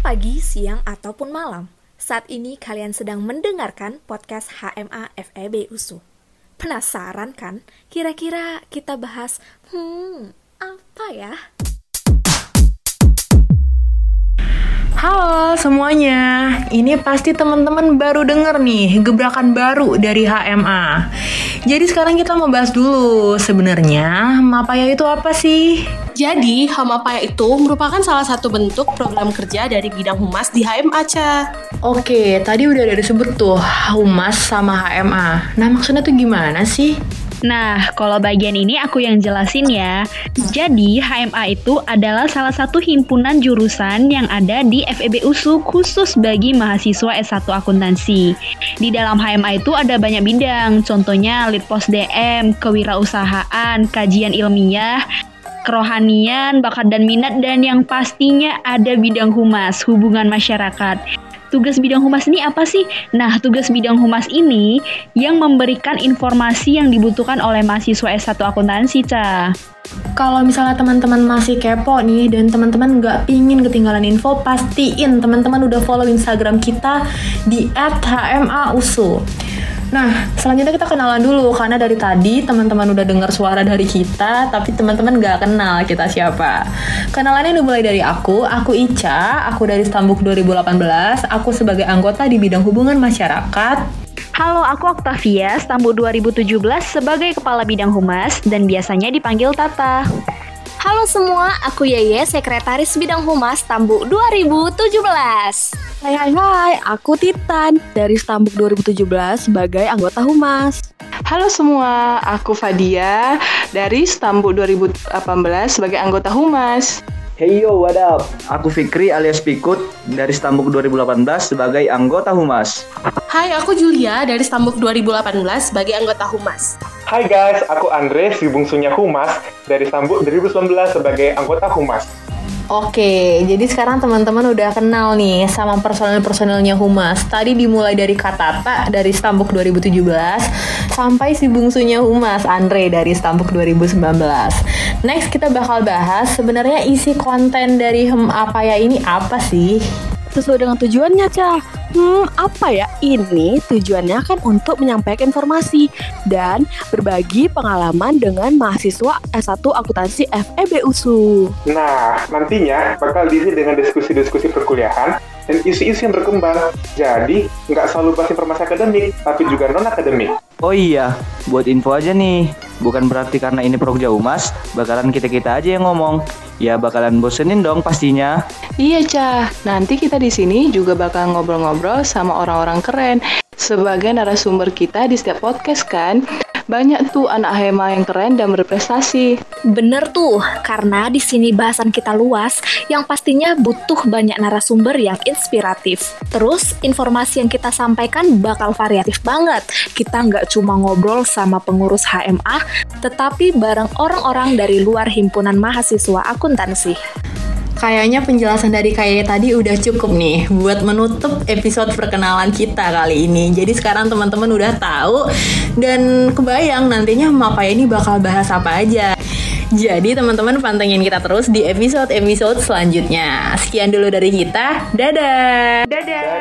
pagi, siang, ataupun malam. Saat ini kalian sedang mendengarkan podcast HMA FEB USU. Penasaran kan? Kira-kira kita bahas, hmm, apa ya? Halo semuanya, ini pasti teman-teman baru denger nih gebrakan baru dari HMA. Jadi sekarang kita mau bahas dulu sebenarnya Mapaya itu apa sih? Jadi, Hamapaya itu merupakan salah satu bentuk program kerja dari bidang humas di HMA, Ca. Oke, tadi udah ada disebut tuh humas sama HMA. Nah maksudnya tuh gimana sih? Nah, kalau bagian ini aku yang jelasin ya. Jadi, HMA itu adalah salah satu himpunan jurusan yang ada di FEB USU khusus bagi mahasiswa S1 akuntansi. Di dalam HMA itu ada banyak bidang, contohnya Litpos DM, kewirausahaan, kajian ilmiah, kerohanian, bakat dan minat, dan yang pastinya ada bidang humas, hubungan masyarakat tugas bidang humas ini apa sih? Nah, tugas bidang humas ini yang memberikan informasi yang dibutuhkan oleh mahasiswa S1 akuntansi, Ca. Kalau misalnya teman-teman masih kepo nih dan teman-teman nggak pingin ketinggalan info, pastiin teman-teman udah follow Instagram kita di @hmausu. Nah, selanjutnya kita kenalan dulu karena dari tadi teman-teman udah dengar suara dari kita, tapi teman-teman gak kenal kita siapa. Kenalannya udah mulai dari aku, aku Ica, aku dari Stambuk 2018, aku sebagai anggota di bidang hubungan masyarakat. Halo, aku Octavia, Stambuk 2017 sebagai Kepala Bidang Humas dan biasanya dipanggil Tata. Halo semua, aku Yeye, Sekretaris Bidang Humas Tambuk 2017. Hai hai hai, aku Titan dari Stambuk 2017 sebagai anggota Humas. Halo semua, aku Fadia dari Stambuk 2018 sebagai anggota Humas. Hey yo, what up? Aku Fikri alias Pikut dari Stambuk 2018 sebagai anggota Humas. Hai, aku Julia dari Stambuk 2018 sebagai anggota Humas. Hai guys, aku Andre, si bungsunya Humas dari Stambuk 2019 sebagai anggota Humas. Oke, jadi sekarang teman-teman udah kenal nih sama personel-personelnya Humas. Tadi dimulai dari Katata dari Stambuk 2017 sampai si bungsunya Humas Andre dari Stambuk 2019. Next kita bakal bahas sebenarnya isi konten dari Hem apa ya ini apa sih? Sesuai dengan tujuannya, Ca. Hmm, apa ya? Ini tujuannya kan untuk menyampaikan informasi dan berbagi pengalaman dengan mahasiswa S1 Akuntansi FEB USU. Nah, nantinya bakal diisi dengan diskusi-diskusi perkuliahan dan isu-isu yang berkembang. Jadi, nggak selalu bahas informasi akademik, tapi juga non-akademik. Oh iya, buat info aja nih. Bukan berarti karena ini Progja Humas, bakalan kita-kita aja yang ngomong. Ya bakalan bosenin dong pastinya. Iya, Cah. Nanti kita di sini juga bakal ngobrol-ngobrol sama orang-orang keren sebagai narasumber kita di setiap podcast kan. Banyak tuh anak HMA yang keren dan berprestasi. Bener tuh, karena di sini bahasan kita luas, yang pastinya butuh banyak narasumber yang inspiratif. Terus, informasi yang kita sampaikan bakal variatif banget. Kita nggak cuma ngobrol sama pengurus HMA, tetapi bareng orang-orang dari luar himpunan mahasiswa akuntansi. Kayaknya penjelasan dari kayak tadi udah cukup nih buat menutup episode perkenalan kita kali ini. Jadi sekarang teman-teman udah tahu dan kebayang nantinya Mapa ini bakal bahas apa aja. Jadi teman-teman pantengin kita terus di episode-episode selanjutnya. Sekian dulu dari kita. Dadah. Dadah.